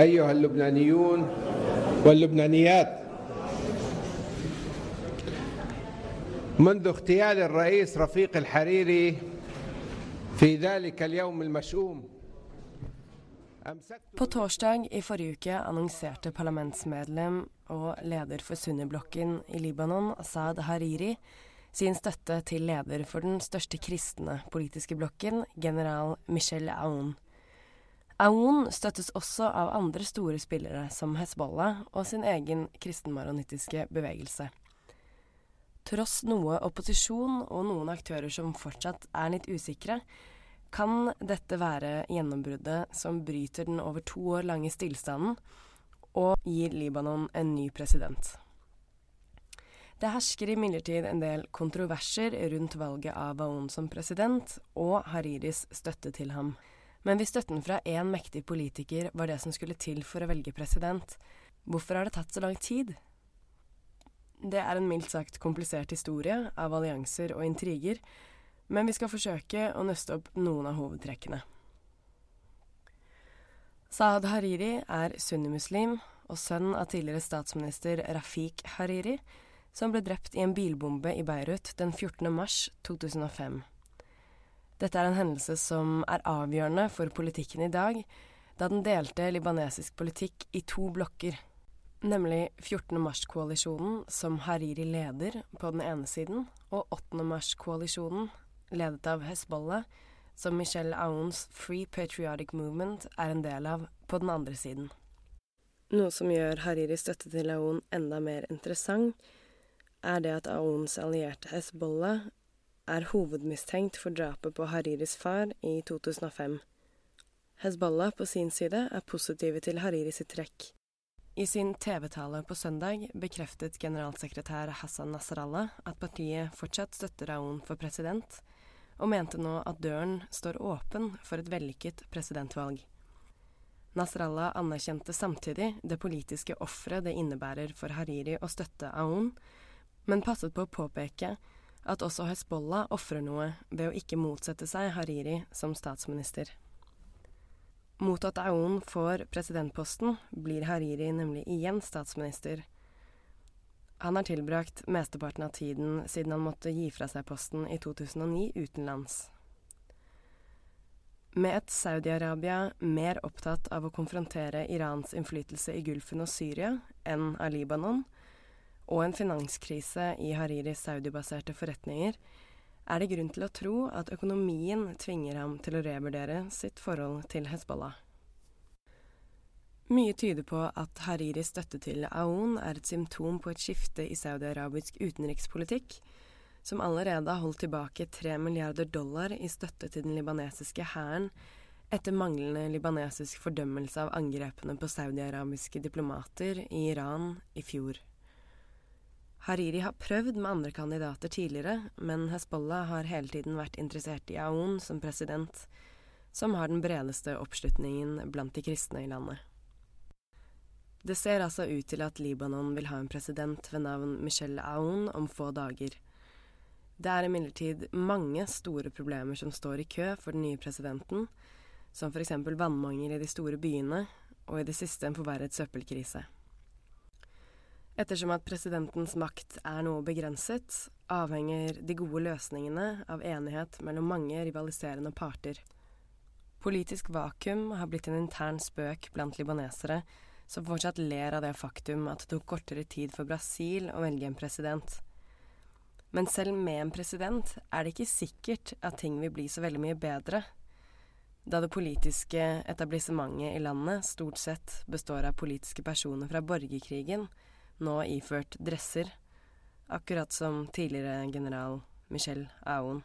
أيها اللبنانيون واللبنانيات منذ اغتيال الرئيس رفيق الحريري في ذلك اليوم المشؤوم På torsdag i forrige uke annonserte parlamentsmedlem og leder for Sunniblokken i Libanon, Asad Hariri, sin støtte til leder for den største kristne politiske blokken, general Michel Aoun. Aoun støttes også av andre store spillere som Hezbollah og sin egen kristenmaronittiske bevegelse. Tross noe opposisjon og noen aktører som fortsatt er litt usikre, kan dette være gjennombruddet som bryter den over to år lange stillstanden og gir Libanon en ny president. Det hersker imidlertid en del kontroverser rundt valget av Aoun som president og Hariris støtte til ham. Men hvis støtten fra én mektig politiker var det som skulle til for å velge president, hvorfor har det tatt så lang tid? Det er en mildt sagt komplisert historie av allianser og intriger, men vi skal forsøke å nøste opp noen av hovedtrekkene. Saad Hariri er sunnimuslim og sønn av tidligere statsminister Rafik Hariri, som ble drept i en bilbombe i Beirut den 14. mars 2005. Dette er en hendelse som er avgjørende for politikken i dag, da den delte libanesisk politikk i to blokker, nemlig 14. mars-koalisjonen, som Hariri leder, på den ene siden, og 8. mars-koalisjonen, ledet av Hezbollah, som Michelle Aouns Free Patriotic Movement er en del av, på den andre siden. Noe som gjør Hariris støtte til Aoun enda mer interessant, er det at Aouns allierte Hezbollah er hovedmistenkt for drapet på Hariris far i 2005. Hezbollah på sin side er positive til Hariris trekk. I sin TV-tale på søndag bekreftet generalsekretær Hassan Nasrallah at partiet fortsatt støtter Aoun for president, og mente nå at døren står åpen for et vellykket presidentvalg. Nasrallah anerkjente samtidig det politiske offeret det innebærer for Hariri å støtte Aoun, men passet på å påpeke at også Hezbollah ofrer noe ved å ikke motsette seg Hariri som statsminister. Mot at Aoun får presidentposten, blir Hariri nemlig igjen statsminister, han har tilbrakt mesteparten av tiden siden han måtte gi fra seg posten i 2009 utenlands. Med et Saudi-Arabia mer opptatt av å konfrontere Irans innflytelse i Gulfen og Syria enn av Libanon, og en finanskrise i Hariris saudibaserte forretninger, er det grunn til å tro at økonomien tvinger ham til å revurdere sitt forhold til Hezbollah. Mye tyder på at Hariris støtte til Aoun er et symptom på et skifte i saudi-arabisk utenrikspolitikk, som allerede har holdt tilbake tre milliarder dollar i støtte til den libanesiske hæren etter manglende libanesisk fordømmelse av angrepene på saudi-arabiske diplomater i Iran i fjor. Hariri har prøvd med andre kandidater tidligere, men Hezbollah har hele tiden vært interessert i Aoun som president, som har den bredeste oppslutningen blant de kristne i landet. Det ser altså ut til at Libanon vil ha en president ved navn Michel Aoun om få dager. Det er imidlertid mange store problemer som står i kø for den nye presidenten, som f.eks. vannmangel i de store byene og i det siste en forverret søppelkrise. Ettersom at presidentens makt er noe begrenset, avhenger de gode løsningene av enighet mellom mange rivaliserende parter. Politisk vakuum har blitt en intern spøk blant libanesere som fortsatt ler av det faktum at det tok kortere tid for Brasil å velge en president. Men selv med en president er det ikke sikkert at ting vil bli så veldig mye bedre, da det politiske etablissementet i landet stort sett består av politiske personer fra borgerkrigen, nå iført dresser, akkurat som tidligere general Michel Aoun.